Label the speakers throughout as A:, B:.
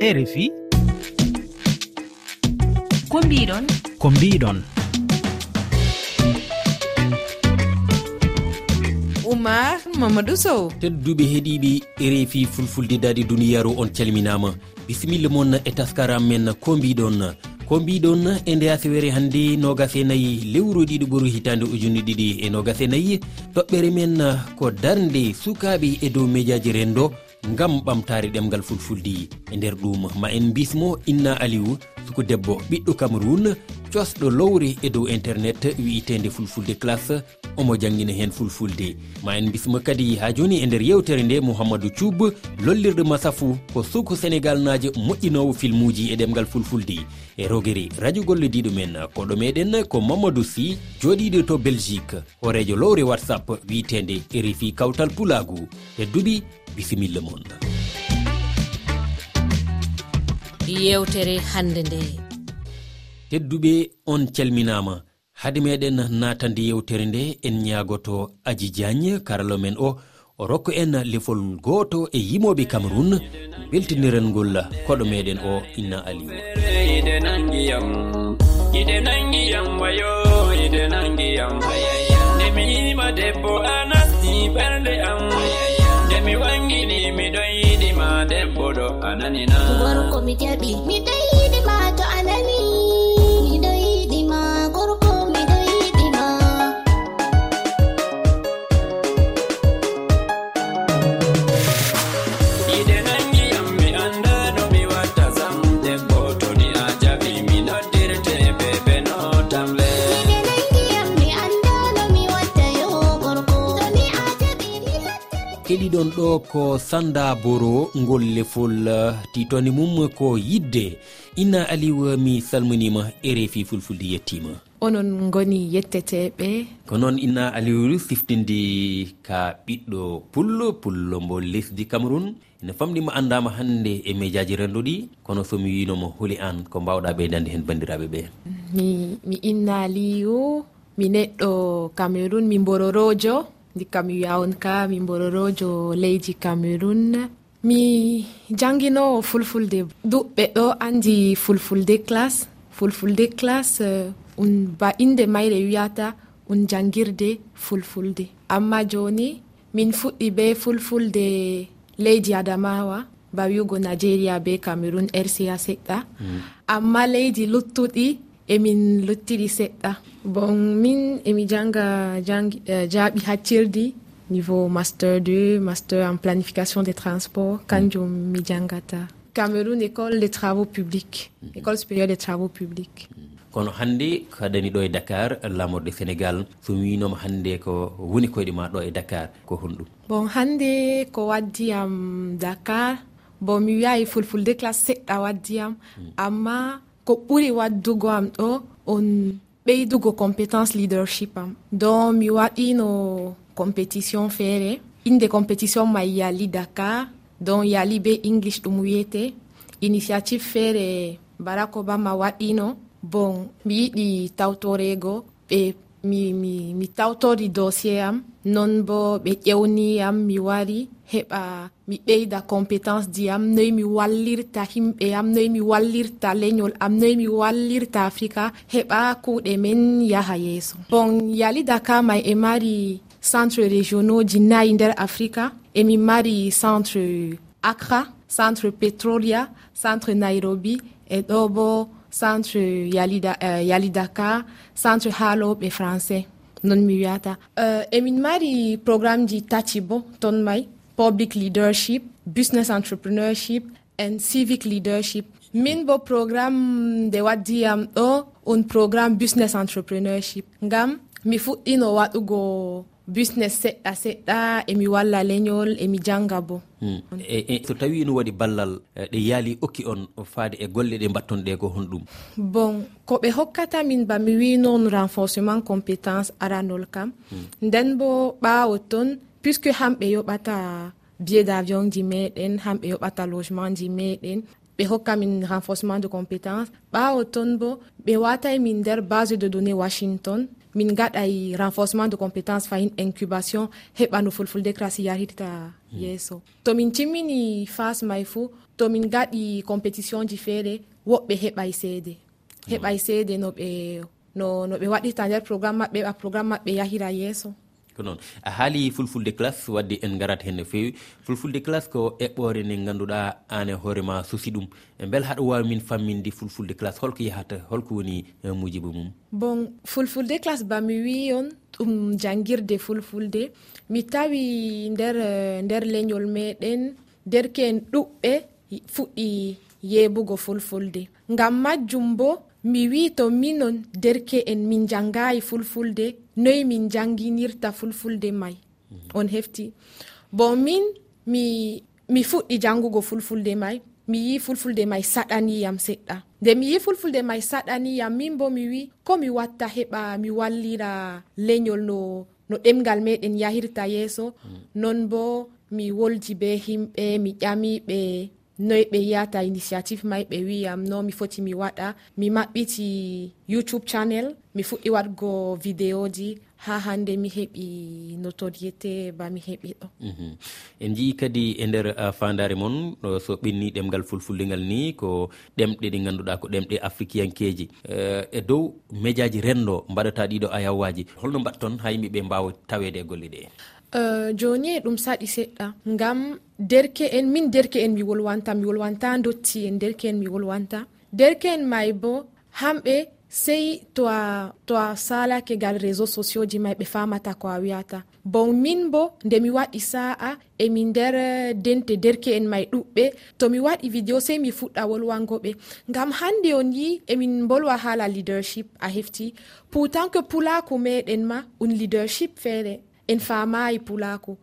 A: rfi
B: ko mbiɗon?
A: Ko mbiɗon.
C: Oumar mamadou sow.
D: Tedduɓe heeɗiɓe refi fulfulde dadi duniyaru on calminama bisimilla moon e taskaram men ko mbiɗon? Ko mbiɗon e nde asewere hannde nogase nayyi lewru ɗiɗi ɓoru hitande ujunni ɗiɗi e nogase nayyi toɓɓere men ko darde sukaɓe e dow médiaji rendo. gam ɓamtare ɗemgal fulfulde e nder ɗum. Ma en bismo inna aliou suko debbo ɓiɗɗo cameron cosɗo lowre e dow internet wi'itede fulfulde classe omo jangguina hen fulfulde. Ma en bisma kadi ha joni e nder yewtere nde mouhamadou thioub lollirɗo masafou ko suko sénégal najo moƴƴinowo filmuji e ɗemgal fulfulde. E roguere radio gollodiɗo men koɗo meɗen ko mamadou sy joɗiɗo to belgique. Horejo lowre whatsapp wi'itede refi kawtal pulagu. Duuɓi bisimilla moon
B: yewtere hande nde.
D: Tedduɓe on calminama. Hade meɗen natande yewtere nde en ñagoto aji diagne karalo men o. O rokka en lefol goto e yimoɓe cameron beltiniran ngol koɗo meɗen o inna aliou.
E: Wayo ide nangiyam debbo
F: a ɓerde am. a nanina gorko
E: mi jaɓi mi
F: ɗayiɗima to anani
D: gonɗon ɗo ko sanda boro ngol lefol titoni mum ko yidde. Inna aliw mi salminima e refi fulfulde yettima.
C: Onon goni yetteteɓe.
D: Ko noon inna aliwru siftindi ka ɓiɗɗo pullo pullo mbo lesdi cameron ene famɗima andama hannde e médiaji rendoɗi. Kono somi winomo hooli an ko mbawɗa ɓeydande hen bandiraɓe ɓe
C: mi mi inna liyo mi neɗɗo cameron mi mbororojo ndikka mi yawon ka mi mbororojo leydi cameron mi janginowo fulfulde duɓɓe ɗo andi fulfulde classe fulfulde classe eh, un ba inde mayre wiyata un jangirde fulfulde. Amma joni min fuɗɗi be fulfulde leydi adamawa ba wiugo nigeria be cameron rca seɗɗa. Mm. amma leydi luttuɗi emin luttiɗi seɗɗa. Bon min emi janga eh, jaaɓi haccirdi niveau master 2 master en planification des transports. Kanjum mi jangata. Cameroun école des travaux publics. École supérieur des travaux publics.
D: Kono hannde kadani ɗo e dakar lamorde sénégal so winoma hannde ko woni koyɗe ma ɗo e dakar ko honɗum.
C: Bon hannde ko waddiyam dakar bon mi wiyayi fulfulde classe seɗɗa waddiyam mm. amma ko ɓuri waddugo am ɗo on ɓeydugo compétence leadership am. Donc mi waɗino compétition feere. Inde compétition mai yali dakar donc yali be english ɗum wiyete. Initiative feere barak obama waɗino. Bon mi yiɗi tawtorego ɓe mi, mi, mi tawtori dossier am. Non bo ɓe ƴewni yam mi wari heɓa mi ɓeyda compétence di am. Noyi mi wallirta himɓe am noyi mi wallirta leñol am noyi mi wallirta africa heɓa kuuɗe men yaha yeeso. Bon yalida ka may e mari centre régionaux ji nayi nder africa emi mari centre acra centre petrolia centre nairobi. E ɗo bo centre yalida, uh, yalidaka centre haaloɓe français non mi wiyata. Uh, emin mari programme ji tati bo ton may public leadership business entrepreneurship and civic leadership. Min bo programme nde waddiyam ɗo on programme business entrepreneurship. Ngam mi fuɗɗino waɗugo business seɗɗa seɗɗa emi walla leñol emi janga bo.
D: Hmm. E, e so tawi no waɗi ballal e, ɗe yaali okki on faade e golle ɗe mbattonɗe ko honɗum?
C: Bon ko ɓe hokkata min ba mi wi noon renforcement compétence aranol kam. Hmm. Nden bo ɓawo ton puisque hamɓe yoɓata billet d' avion ji meɗen hamɓe yoɓata logement ji meɗen ɓe hokka min renforcement de compétence. Ɓawo ton bo ɓe watay min nder base de donné washington. min gaɗay e renforcement de compétence fayin incubation heɓa no fulfulde crasi yarhirta hmm. yeeso. To min timmini fas may fuu to min gaɗi compétition ji feere woɓɓe heɓay seede. Heɓay hmm. seede no ɓe no no ɓe waɗirta nder programme maɓɓe ɓa programme maɓɓe yahira yeeso.
D: ko noon. A haali fulfulde classe wadde en garat hen no fewi fulfulde classe ko eɓɓore nde ganduɗa an e hoorema susi ɗum. Beele haɗa wawi min famminde fulfulde classe holko yahata holko woni eh, mujiba mum?
C: Bon fulfulde classe bami wi on ɗum janguirde fulfulde. Mi tawi nder eh, nder leñol meɗen derke'en ɗuɓɓe fuɗɗi yebugo fulfulde. Ngam majjum bo mi wi to minon derke'en min jangayi fulfulde noyi min janginirta fulfulde may. On hefti. Bon min mi mi fuɗɗi jangugo fulfulde may mi yi fulfulde may saɗaniyam seɗɗa. Nde mi yi fulfulde may saɗaniyam min bo mi wi ko mi watta heɓa mi wallira leñol no no ɗemgal meɗen yahirta yeeso. Non bo mi wolji be himɓe mi ƴamiɓe noy ɓe yiyata initiative may ɓe wiyam um, no mi foti mi waɗa. Mi maɓɓiti youtube channel mi fuɗɗi waɗgo vidéoji ha hande mi heɓi notoriété ba mi heɓi ɗo.
D: Mhm. En jii kadi e nder uh, fandare moon so ɓenni ɗemgal fulfuldegal ni ko ɗemɗe ɗi ganduɗa ko ɗemɗe africainkeji uh, e dow médiaji renndo mbaɗata ɗiɗo ayawwaji holno mbatton ha yimɓeɓe mbawa tawede e golle ɗe.
C: Eh, joni e ɗum saɗi seɗɗa. Ngam derke en min derke en mi wolwanta mi wolwanta dotti en derke en mi wolwanta. Derke en may bo hamɓe sey to a to a salake gal réseau sociaux ji may ɓe famata ko a wiyata. Bon min bo nde mi waɗi sa'a emi nder eh, dente derke en may ɗuɓɓe to mi waɗi vidéo sey mi fuɗɗa wolwangoɓe. Ngam hande on yi emin bolwa hala leadership a hefti. Pourtant que pulaku meɗen ma un leadership feere. en famayi pulaku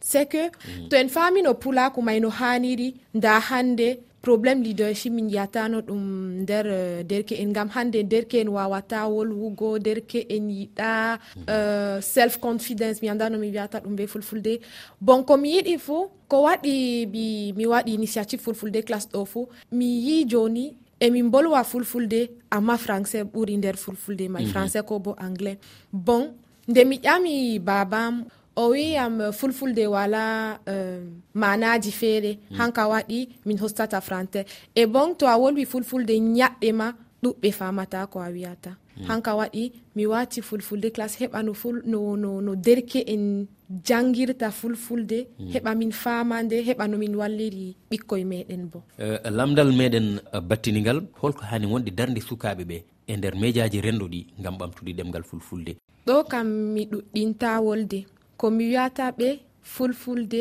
C: c'est que to en famino pulaku may no haniri nda hande probléme leadership min yiyatano ɗum nder eh, derke en gam hande derke en wawata wolwugo derke en yiɗa uh, mm-hmm. eh, self confidence mi andano mi wiyata ɗum be fulfulde. Bon komi yiɗi fo ko waɗi mi, mi waɗi initiative fulfulde classe ɗo fo mi yi joni emin bolwa fulfulde amma français ɓuri nder fulfulde may. Mm-hmm. Français ko bo anglais. Bon nde mi ƴami babam o wiyam fulfulde wala uh, manaji feere mm. hanka waɗi min hostata français e bon to a wolwi fulfulde ñaɗɗe ma ɗuɓɓe famata ko a wiyata mm. hanka waɗi mi wati fulfulde classe heɓa no, ful, no, no, no derke en jangirta fulfulde mm. heɓa min famande heɓa no min walliri ɓikkoye meɗen bo
D: uh, lamdal meɗen uh, battinigal holko hani wonde darde sukaɓe ɓe e nder mejaji rendo ɗi gam ɓamtude ɗemgal fulfulde
C: ɗo kam mi ɗuɗɗinta wolde ko mi wiyata ɓe fulfulde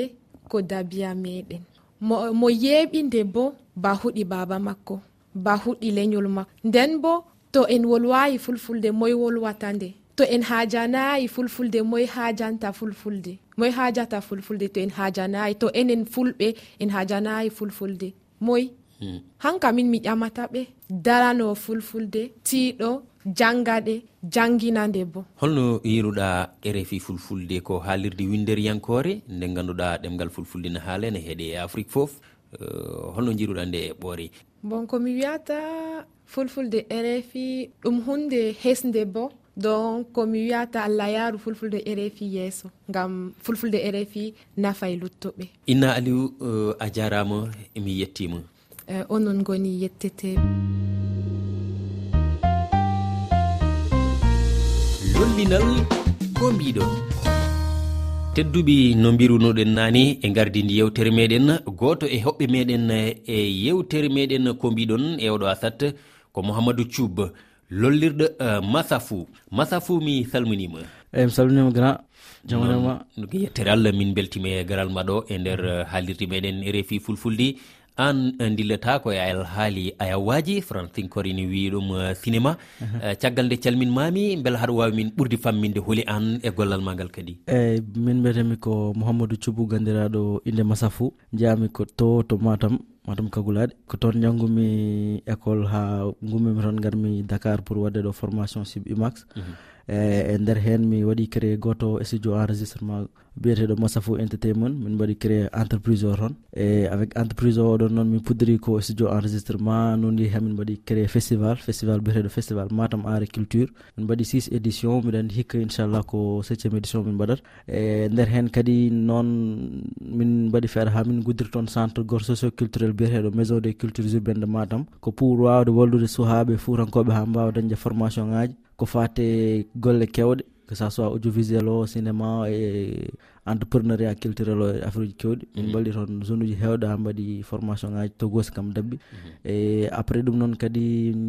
C: ko dabiya meɗen. Mo, mo yeɓinde bo ba huɗi baba makko ba huɗi lenyol makko. Nden bo to en wolwayi fulfulde moy wolwata nde. To en hajanayi fulfulde moy hajanta fulfulde. Moy hajata fulfulde to en hajanayi to enen fulɓe en hajanayi fulfulde. Moy mm. hankamin mi ƴamata ɓe darano fulfulde tiiɗo janngaɗe jannginande bo.
D: holno yiruɗa rfi fulfulde ko haalirde winderiyankore nde ganduɗa ɗemgal fulfulde ne haala ene heeɗe e afrique foof eh, holno jiruɗa nde e ɓoore.
C: Bon komi wiyata fulfulde rfi ɗum hunde hesde bo. Donc komi wiyata allah yaaru fulfulde rfi yeeso ngam fulfulde rfi nafa e luttoɓe
D: inna aliou eh, a jarama emi yettima
C: eh, onon goni yettete
D: dollinal ko mbiɗon. Tedduɓe no mbirunoɗen nani e gardidi yewtere meɗen goto e hoɓɓe meɗen e yewtere meɗen ko mbiɗon e oɗo asat ko mouhamadou thioub. Lollirɗo eh, uh, masafou masafou mi salminima.
A: Eyi mi salminima grand jamanema
D: yettere allah min beltima e garal ma ɗo e nder eh, haalirde meɗen e refi fulfulde. an dillata ko e alhaali ayawaji francin korini wi ɗum uh, cinéma mhm. uh, caggal nde calminmami beela haɗa wawi min ɓurdi famminde hooli an e gollal ma ngal kadi.
A: Eyyi min mbiyatemi ko mouhamadou thioubou gandiraɗo inde masafou jeyami ko to to matam matam kagulaɗe ko toon janggumi école ha gummimi toon garmi dakar pour wadde ɗo formation sib imax. Mm -hmm. E, e nder hen mi waɗi créé goto e studio enregistrement biyeteɗo massafo entertainment. Min mbaɗi créé entreprise o toon. E avec entreprise o oɗon noon min puddori ko e studio enregistrement. Noni hamin mbaɗi créé festival festival biyeteɗo festival matam are culture. Min mbaɗi six édition mbiɗa andi hikka inchallah ko septiéme édition min mbaɗata e nder hen kadi noon min mbaɗi feere ha min guddiri toon centre goto socio culturel biyeteɗo maison des cultures urbaine de matam. Ko pour wawde wallude suhaɓe fuutankoɓe ha mbawa dañde formation ngaji ko fate golle kewɗe que ça soit audiovisuel o cinéma e entrepreneuriat culturel o e affaire uji kewɗi. Min mhm. mballi toon zone uji heewɗe ha mbaɗi formation ngaji to gosi kam dabbi. Mhm. E après ɗum noon kadi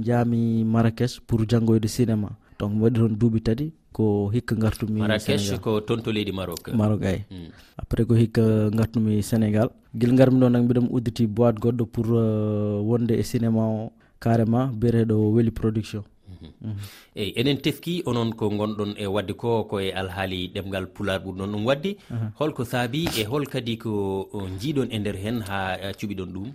A: jaami marrakech pour janngoyde cinéma. Donc mi waɗi toon duuɓi tati ko hikka gartumi
D: marrakech ko toon to leydi maroc.
A: Maroc ay
D: mm.
A: après ko hikka gartumi sénégal. Guila garmi ɗo nak mbiɗam udditi boite goɗɗo pour euh, wonde e cinéma o carrément biyeteɗo weli production. Mhm.
D: eyyi enen teski onon ko gonɗon e wadde ko koye alhaali ɗemgal pular ɓurɗon ɗum wadde mhm. holko saabi e hol kadi ko jiiɗon e nder hen ha cuɓiɗon ɗum?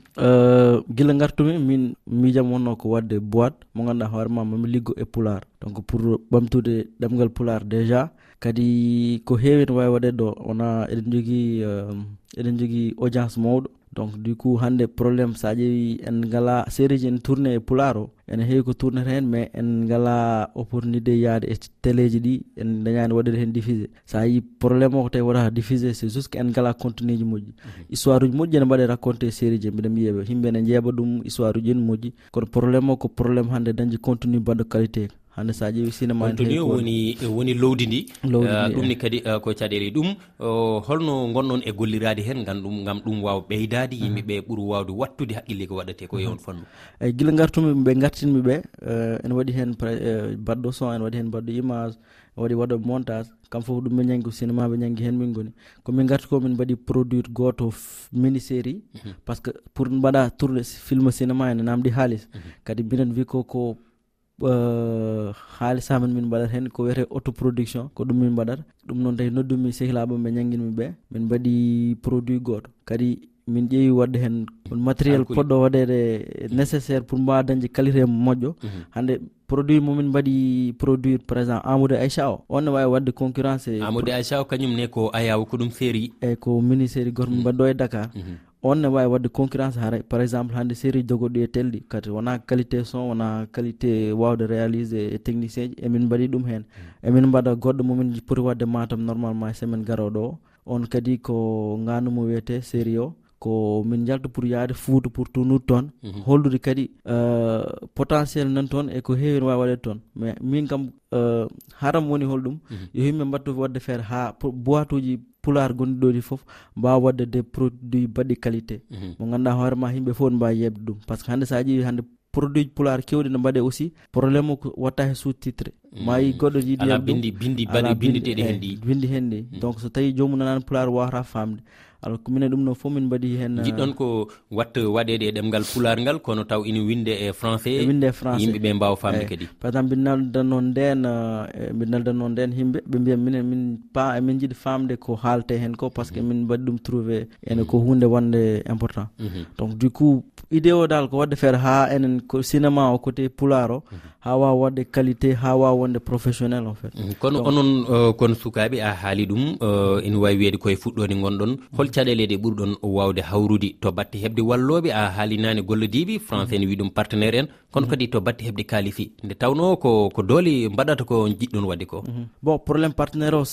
A: Guila gartumi min miijam wonno ko wadde boîte. Mo ganduɗa hoorema mami liggo e pular. Donc pour ɓamtude ɗemgal pular déjà kadi ko heewi ne wawi waɗede ɗo wona eɗen jogui eɗen jogui audience mawɗo. donc du coup hande probléme sa ƴeewi en ngala série ji en tourné e pular o ene heewi ko tournata heen mais en ngala opportunité yaade e téléji ɗi en dañani waɗede heen diffusé. Sa yi probléme o ko tawi waɗata diffusé c'est juste que en ngala contenu ji moƴƴi. Mhm. Histoire uji moƴƴi ene mbaɗe raconté série ji mbiɗa yiyeɓe yimɓe ene jeeɓa ɗum histoire uji ene moƴƴi. Kono probléme o ko probléme hande dañde contenu baɗɗo qualité. hande sa ƴeewi cinéma
D: to
A: ni
D: woni woni lowdi ndi uh,
A: ɗumni
D: e. kadi uh, ko caɗele ɗum. Holno gonɗon e gollirade hen gam ɗum gam ɗum wawa ɓeydade mhm. yimɓeɓe ɓuuri wawde wattude haqqille ko waɗate ko mhm. e fannu
A: eyyi guila gartumi ɓe gartinmiɓe uh, ene waɗi hen e, baɗɗo son ene waɗi hen baɗɗo image waɗi waɗo montage kam foof ɗum ɓe ñangi ko cinéma ɓe ñangi hen min goni komin garti ko min mbaɗi produire goto mini série mhm. par ce que pour mbaɗa tourné film cinéma ene namdi haalis. Kadi minen wi ko ko Eh, haalisa men min mbaɗata hen ko wiyete autoproduction ko ɗum min mbaɗata ɗum noon tawi noddumi sehilaɓe ɓe jangguinmi ɓe min mbaɗi produit goto. Kadi min ƴeewi wadde hen on matériel poɗɗo waɗede nécessaire pour mbawa dañde qualité moƴƴo. Mhm. Hande produit momin mbaɗi produire par exemple amadou aicha o. On ne wawi wadde concurrence e
D: amadou aicha o kañum ne ko ayaw ko ɗum féeri
A: eyyi ko ministére goto min mhm. mbaɗɗo e dakar. Mhm. on ne wawi wadde concurrence haray par exemple hande série dogoɗo e telɗi. Kadi wona qualité son wona qualité wawde réalise e technicien ji emin mbaɗi ɗum hen. Mm. Emin mbaɗa goɗɗo momin poti wadde matam normalement e semaine garoɗo o. On kadi ko gandumo wiyete série o ko min jalta pour yaade fuuta pour tournude toon. Mhm. Hollude kadi euh, potentiel nan toon e ko heewi ne wawi waɗede toon. Mais min kam euh, haram woni holɗum. Mhm. Yo yimɓe mbattu wadde feere ha boite uji pular gonɗi ɗo ɗi fof mbawa wadde des produit baɗɗi qualité. Mhm. Mo ganduɗa hoorema yimɓe fof ne mbawi yebde ɗum. Par ce que hande sa ƴeewi hande produit pular kewɗi ne mbaɗe aussi probléme o ko watta he sous titre Mm. mayi goɗɗo jiiɗiyam
D: bindi bindi baɗi bindi
A: ɗeɗi
D: hen ɗi
A: bindi eh, hen ɗi mm. donc so tawi jomum nanani pular wawata famde alors ko minen ɗum no fof min mbaɗi hen
D: jiɗɗon eh, ko watta waɗede e ɗemgal pular ngal kono taw ina winde e français.
A: E winde e français.
D: Yimɓeɓe mbawa famde
A: eh,
D: kadi.
A: par exemple mbiɗa naldanno nden mbiɗa naldanno nden yimɓe. Ɓe mbiya minen min pa emin jiiɗi famde ko haalte hen ko par ce que mm. min mbaɗi ɗum trouvé ene ko hunde wonde important. Mm-hmm. Donc du coup idée o dal ko wadde feere ha enen ko cinéma o côté pular o mm-hmm. ha wawa wadde qualité ha wawa wonde professionnel en fait.
D: Mm, kono onon euh, kono sukaɓe a haali ɗum euh, ina wawi wiyede koye fuɗɗode gonɗon hol caɗeleɗe ɓurɗon wawde hawrude to batte hebde walloɓe a haalinani gollodiɓe français ne wi ɗum partenaire en. Kono kadi to batte hebde kaalifi. Nde tawno ko ko doole mbaɗata ko jiɗɗon wadde ko?
A: Mhm. Bon probléme partenaire o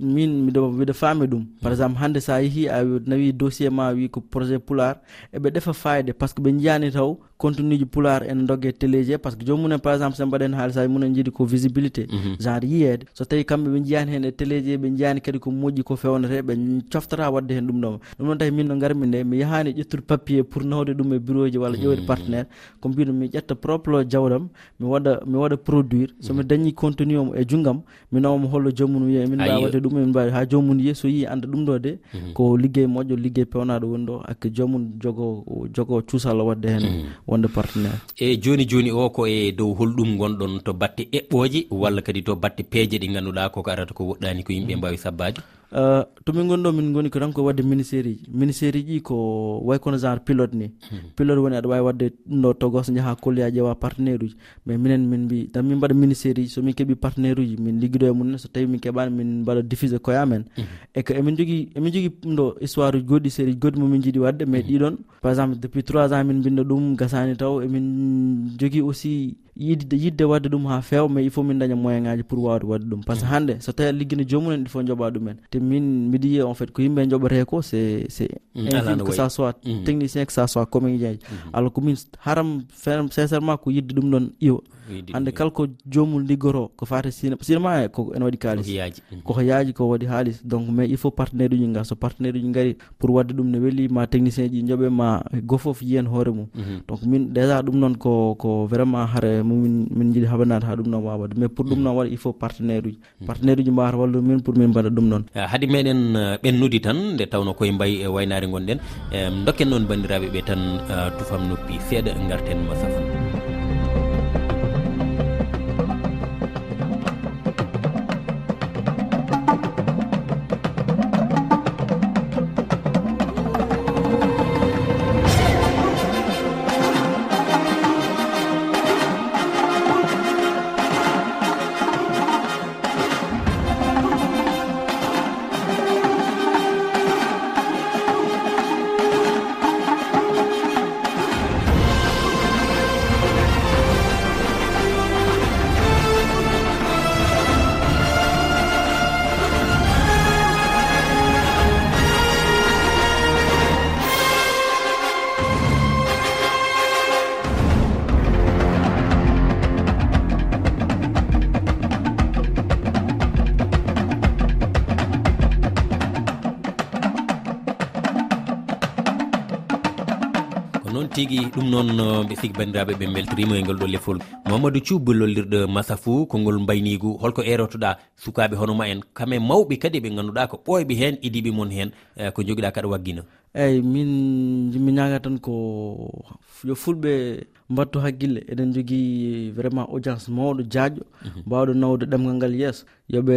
A: min miɗo miɗo faami ɗum. Par exemple hande sa yeehi a nawi dossier ma wi ko projet poular eɓe ɗefa fayde par ce que ɓe jiyani taw contenu ji pular en dogge téléje par ce que jomumen par exemple so mbaɗen haalisaji mumen jiiɗi ko visibilité. Mhm. Genre yiyede so tawi kamɓe ɓe jiyani hen e téléje ɓe jiyani kadi ko moƴƴi ko fewnete ɓe coftata wadde hen ɗum ɗoma ɗum noon tawi min no garmi nde mi yahani ƴettude papier pour nawde ɗum e bureau ji walla mhm. ƴewde partenaire. Ko mbino mi ƴetta propre jawdam mi waɗa mi waɗa produire. Somi mhm. dañi contenu om e junggam mi nawamo hollo jomum wiya min mbawi wadde ɗum min mbawi ha jomum yiya so yi anda ɗum ɗo de ko liggey moƴƴo liggey pewnaɗo woni ɗo. Hakke jomum jogo jogo cuusalla wadde hen wonde partenaire?
D: Eyyi joni joni o ko e dow holɗum gonɗon to batte eɓɓoje walla kadi to batte peeje ɗe ganduɗa koko arata ko woɗɗani ko yimɓe mbawi sabbade
A: Euh, tomin gonɗo min goni ko tan ko wadde ministére ji. Ministére ji ko way kono genre pilote ni. Hmm. Pilote woni aɗa wawi wadde ɗum ɗo togos jaaha kolloya ƴeewa partenaire uji. Mais minen min mbi tan min mbaɗa ministére ji somin keeɓi partenaire uji min liggido e mum so tawi min keeɓani min mbaɗa diffusé koyamen hmm. e que emin jogui emin jogui ɗum ɗo histoire uji goɗɗi série ji goɗɗi momin jiiɗi wadde mais hmm. ɗiɗon par exemple depuis trois ans min mbinda ɗum gasani taw emin jogui aussi yidde yidde wadde ɗum ha fewa mais il faut min daña moyen ngaji pour wawde wadde ɗum. Par ce que hande so tawi aɗa liggina jomumen il faut jooɓa ɗumen. te min mbiɗa yiya en fait ko yimɓe joɓete ko c'est c'est
D: mm, invine
A: que ça soit
D: mm.
A: technicien que ça soit comédien. Ji alors ko min haram sincèrement ko yidde ɗum ɗon iwa
D: hannde
A: kala ko joomum liggoro ko fate cinéma e ko ene waɗi kalis koko yaaji ko waɗi haalis. Donc mais il faut partenaire uji ga so partenaire uji gaari pour wadde ɗum ne weeli ma technicien ji jooɓe ma gofof yiyen hoore mum.
D: Mhm.
A: Donc min déjà ɗum noon ko ko vraiment haare mumin min jiiɗi haɓanade ha ɗum noon wawade mais pour ɗum mhm. noon waɗa il faut partenaire uji. Mhm. Partenaire uji mbawata wallu min pour min mbaɗa ɗum noon.
D: Ah, Haade meɗen ah, ɓennudi tan nde tawno koye mbayi e waynare gonɗen dokken noon bandiraɓe ɓe tan ah, tufam noppi seeɗa garten masafa tigui ɗum noon mbiɗa sigi bandiraɓe ɓe beltorima e ngol ɗo lefol. Mamadou thioub lollirɗo masafou kongol mbaynigu holko erotoɗa sukaɓe honoma en. Kame mawɓe kadi ɓe ganduɗa ko ɓoyɓe hen idiɓe moon hen e ko joguiɗa kaɗa waggina.
A: Eyyi min mi ñaga tan ko yo fulɓe mbattu haqqille eɗen jogui vraiment audience mawɗo jaajɗo mhm. mbawɗo nawde ɗemgal ngal yesso yoɓe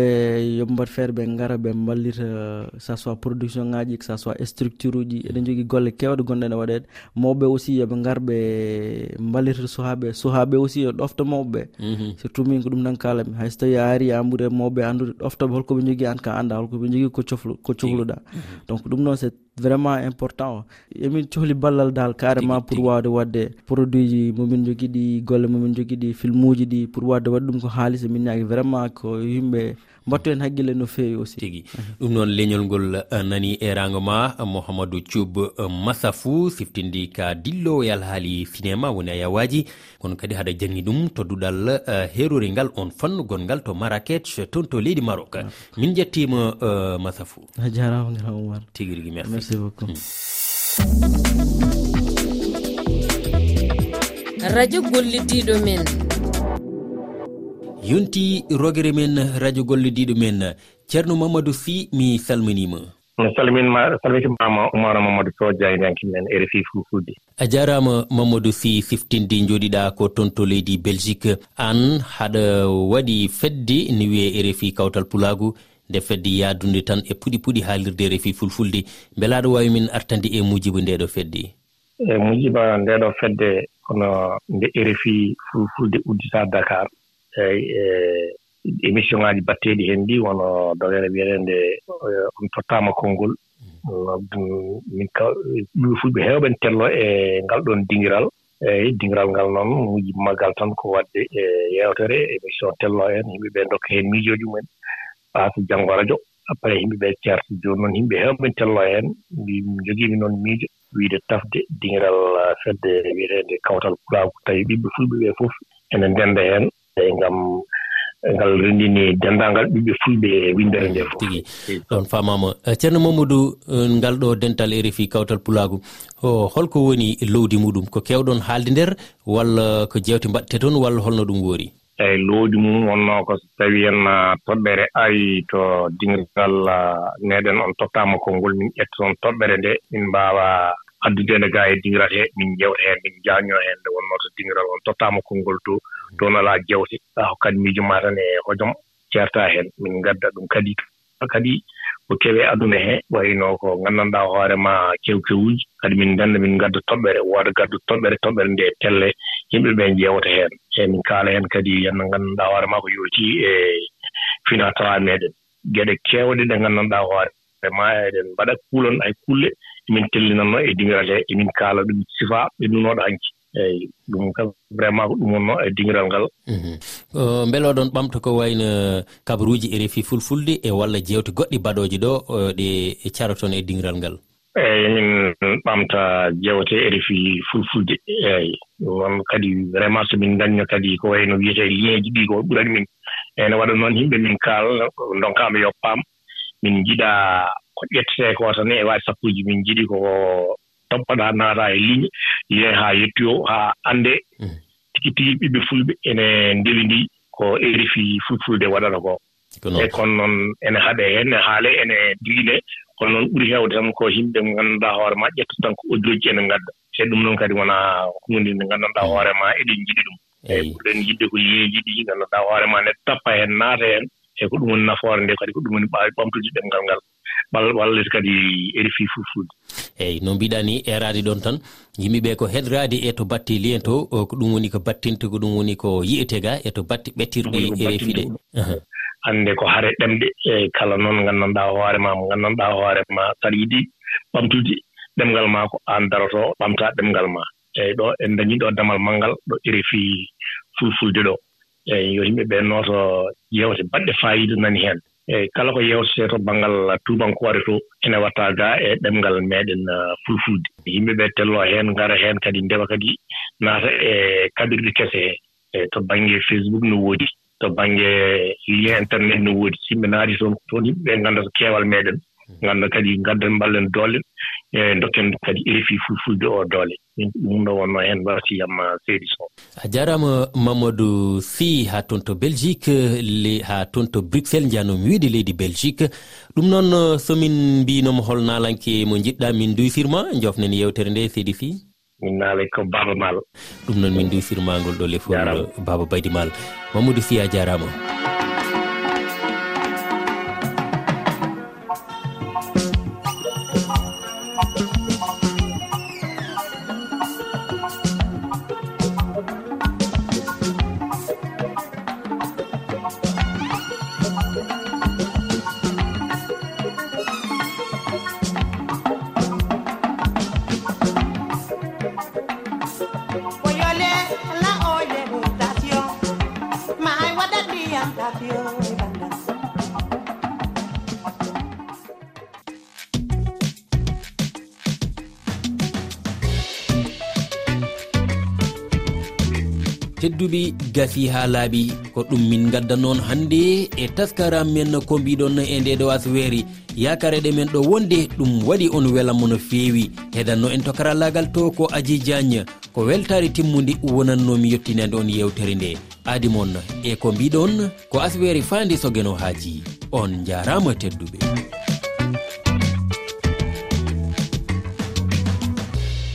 A: yoɓe mbat feere ɓe gara ɓe ballita euh, ça soit production ngaji que ça soit structure uji eɗen jogui golle kewɗe gonɗe ne waɗede. Mawɓe aussi yoɓe gar ɓe ballita suhaɓe suhaɓe aussi yo ɗofta mawɓeɓe surtout min ko ɗum tan kalami hayso tawi a ari ambude mawɓe andude ɗoftaɓe holkoɓe jogui an ka anda holkoɓe jogui ko cohlu ko cohluɗa donc ɗum noon c'est vraiment important. O emin cohli ballal dal carrément pour wawde wadde produit ji momin jogui ɗi golle momin jogui ɗi film uji ɗi pour wadde waɗi ɗum ko haalis emin ñaagui vraiment ko yimɓe e mbattu hen haqqille no fewi aussi.
D: Tigui ɗum noon leñol ngol eh, nani erago ma mouhamadou thioub eh, massafou siftindi ka dillowo e alhaali cinéma woni a yawaji. Kono kadi haɗa jangi ɗum todduɗal herori eh, ngal on fannu gongal to marakech toon to leydi marok min jettima massafou.
A: A jarama grand oumar
D: tigui rigui merci.
A: Merci beaucoup. Mm.
B: Radio gollitiɗo men.
D: yonti rogere men radio gollodiɗo men ceerno mamadou sy mi salminima.
G: Mi salminma salmitimama oumaro mamadou to jaydanki men rfi refi fulfulde
D: a jarama mamadou sy siftinde jooɗiɗa ko toon to leydi belgique. An haɗa waɗi fedde ni wiye e rfi kawtal pulagu nde fedde yadude tan e puɗi puɗi haalirde refi fulfulde. Beela aɗa wawi min artande e mujiba ndeɗo fedde.
G: E mujiba ndeɗo fedde kono nde e refi fulfulde uddita dakar. eyi e eh, émission :fra ŋaaji mbaɗteeɗi heen ɗii wona doole mbiɗen mm. eh, on tottaama konngol. Mm. Min kam ɓiɓɓe fulɓe heewɓe ene telnoo e ngal ɗoon dingiral. Eeyi dingiral ngal noon wujudema maggal tan ko waɗde e yeewtere émission :fra telnoo en yimɓe ɓee dokka heen miijooji mumen. Ɓaasa janngo radio. Après :fra yimɓe ɓee ceerta jooni noon yimɓe heewɓe ene telnoo heen. Min jogiima noon miijo wiide tafde diŋiral eh, fedde wiyeteende kawtal pulaaku tawi ɓiɓɓe fulɓe ɓee fof ene ndennda heen. e ngam e ngal renndini denndaangal ɓiɓɓe fulɓe e windere nde fof.
D: Tigi ɗon faamaama eh, ceerno mamadou eh, ngal ɗo dental rfi kawtal pulaagu. Holko woni lowdi muɗum ko keewɗon haalde nder walla ko jewte mbaɗte toon walla holno ɗum woori?
G: Eeyi loodi mum wonnoo ko so tawii en eh, toɓɓere ari to diŋirgal meeɗen on tottaama konngol min ƴetta toon toɓɓere nde min mbaawa addude nde gaa e diŋiral hee min njewta heen min jaañoo heen nde wonnoo to dingiral on tottaama konngol to. doon alaa gewte a hokkat miijo maa tan e hojom ceertaa heen min ngadda ɗum kadi kadi ko kewe aduna hee wayno ko nganndanɗaa hoore maa kewkewuuji kadi min ndennda min ngadda toɓɓere wooda gaddu toɓɓere toɓɓere nde telle. Yimɓe ɓee njewta heen e min kaala heen kadi yenno nganndanɗaa hoore maa ko yootii e finaa tawaa meeɗen geɗe keewɗe ɗe nganndanɗaa hoore ma e eɗen e mbaɗa kuulon ay kulle. Emin tellinatno e diŋirate emin kaala ɗum sifaa ɓennunooɗo hanki. eeyi ɗum kam vraiment ko ɗum wonno e diŋiral ngal. Mhm.
D: Mbele oɗon ɓamta ko wayno no e refi fulfulde e walla jewte goɗɗe mbaɗooje ɗo ɗe caroton e diŋiral ngal?
G: Eeyi min ɓamta jewte e refi fulfulde eeyi. Ɗum noon kadi vraiment so min dañno kadi ko wayno wiyetee lien ji ɗi ko ɓurani min. Eeyi waɗa noon yimɓe min kaal ndonkaama yo paam min njiɗaa ko ƴettee ko tan e waawi sappoji min njiɗi ko tampanaa naata e ligne yehe haa yettoyoo haa annde hmm. tigi tigi ɓiɓɓe fulɓe ene ndeli ndi ko erifi fulfulde waɗata ko. E kono noon ene haɗe heen ne haale ene diine. Kono noon ɓuri heewde tan ko yimɓe ɓe hoore ma ƴetta tan ko audiojji ene ngadda. E ɗum noon kadi wonaa hunde nde nganndanɗaa hmm. hoore ma eɗen njiɗi ɗum. E Eyi ɓurɗen yiɗde ko yeeji ɗi nganndanɗaa hoore ma ne tappa heen naata heen e ko ɗum woni nafoore nde kadi ko ɗum woni ɓaawi ɓamtude ɗemngal ngal. wallete kadi erifi fulfulde
D: eyi no mbiɗa ni eraade ɗon tan yimɓe ɓe ko hedraade e to batte lien to ko ɗum woni ko battinte ko ɗum woni ko yiyete ga e to batte ɓettirɗe e ɗe
G: hannde ko hare ɗemɗe e kala noon nganndanɗaa hoore ma mo nganndanɗaa hoore ma saɗa yiɗi ɓamtude ɗemngal ma ko aan darotoo ɓamtaa ɗemngal ma. Eeyi ɗo en dañii ɗo damal manngal ɗo erefi fulfulde ɗo. Eeyi yo yimɓe ɓe nooto ƴeewte baɗɗe fayida nani heen. eeyi kala ko yewtetee to baŋngal tuubankooɓe to ene wattaa gaa e ɗemngal meeɗen uh, fulfulde. Yimɓe ɓee telnoo heen ngara heen kadi ndewa kadi naata e kaɓirɗe kese hee. Eeyi to baŋnge facebook no woodi to baŋnge lien internet no woodi. So yimɓe naati toon toon yimɓe ɓee ngannda ko keewal meeɗen. ngannda kadi ngadden mballen doole e dokken kadi eefi fulfulde o doole. Ɗum ɗo wonno heen wasiyamma seedi so.
D: A jarama mamadou sy ha toon to belgique le ha toon to bruxelles janomi wiide leydi belgique. Ɗum noon somin mbinoma hol nalanke mo jiɗɗa min duysirma jofnen yewtere nde seedi sy.
G: Min naalay ko baba mal
D: ɗum noon min duysirmangol ɗo le fo baba baydi mal mamadou sy a jarama. tedduɓe gasi ha laaɓi. Ko ɗum min gadda noon hannde e taskaram men ko mbiɗon e nde ɗo asweeri yakareɗe men ɗo wonde ɗum waɗi on welammo no feewi. Hedanno en to karallagal to ko adji diagne. Ko weltare timmude wonannomi yettinande on yewtere nde. Aadi moon e ko mbiɗon ko asweeri fandi sogeno haaji. On jarama tedduɓe.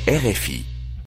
H: RFI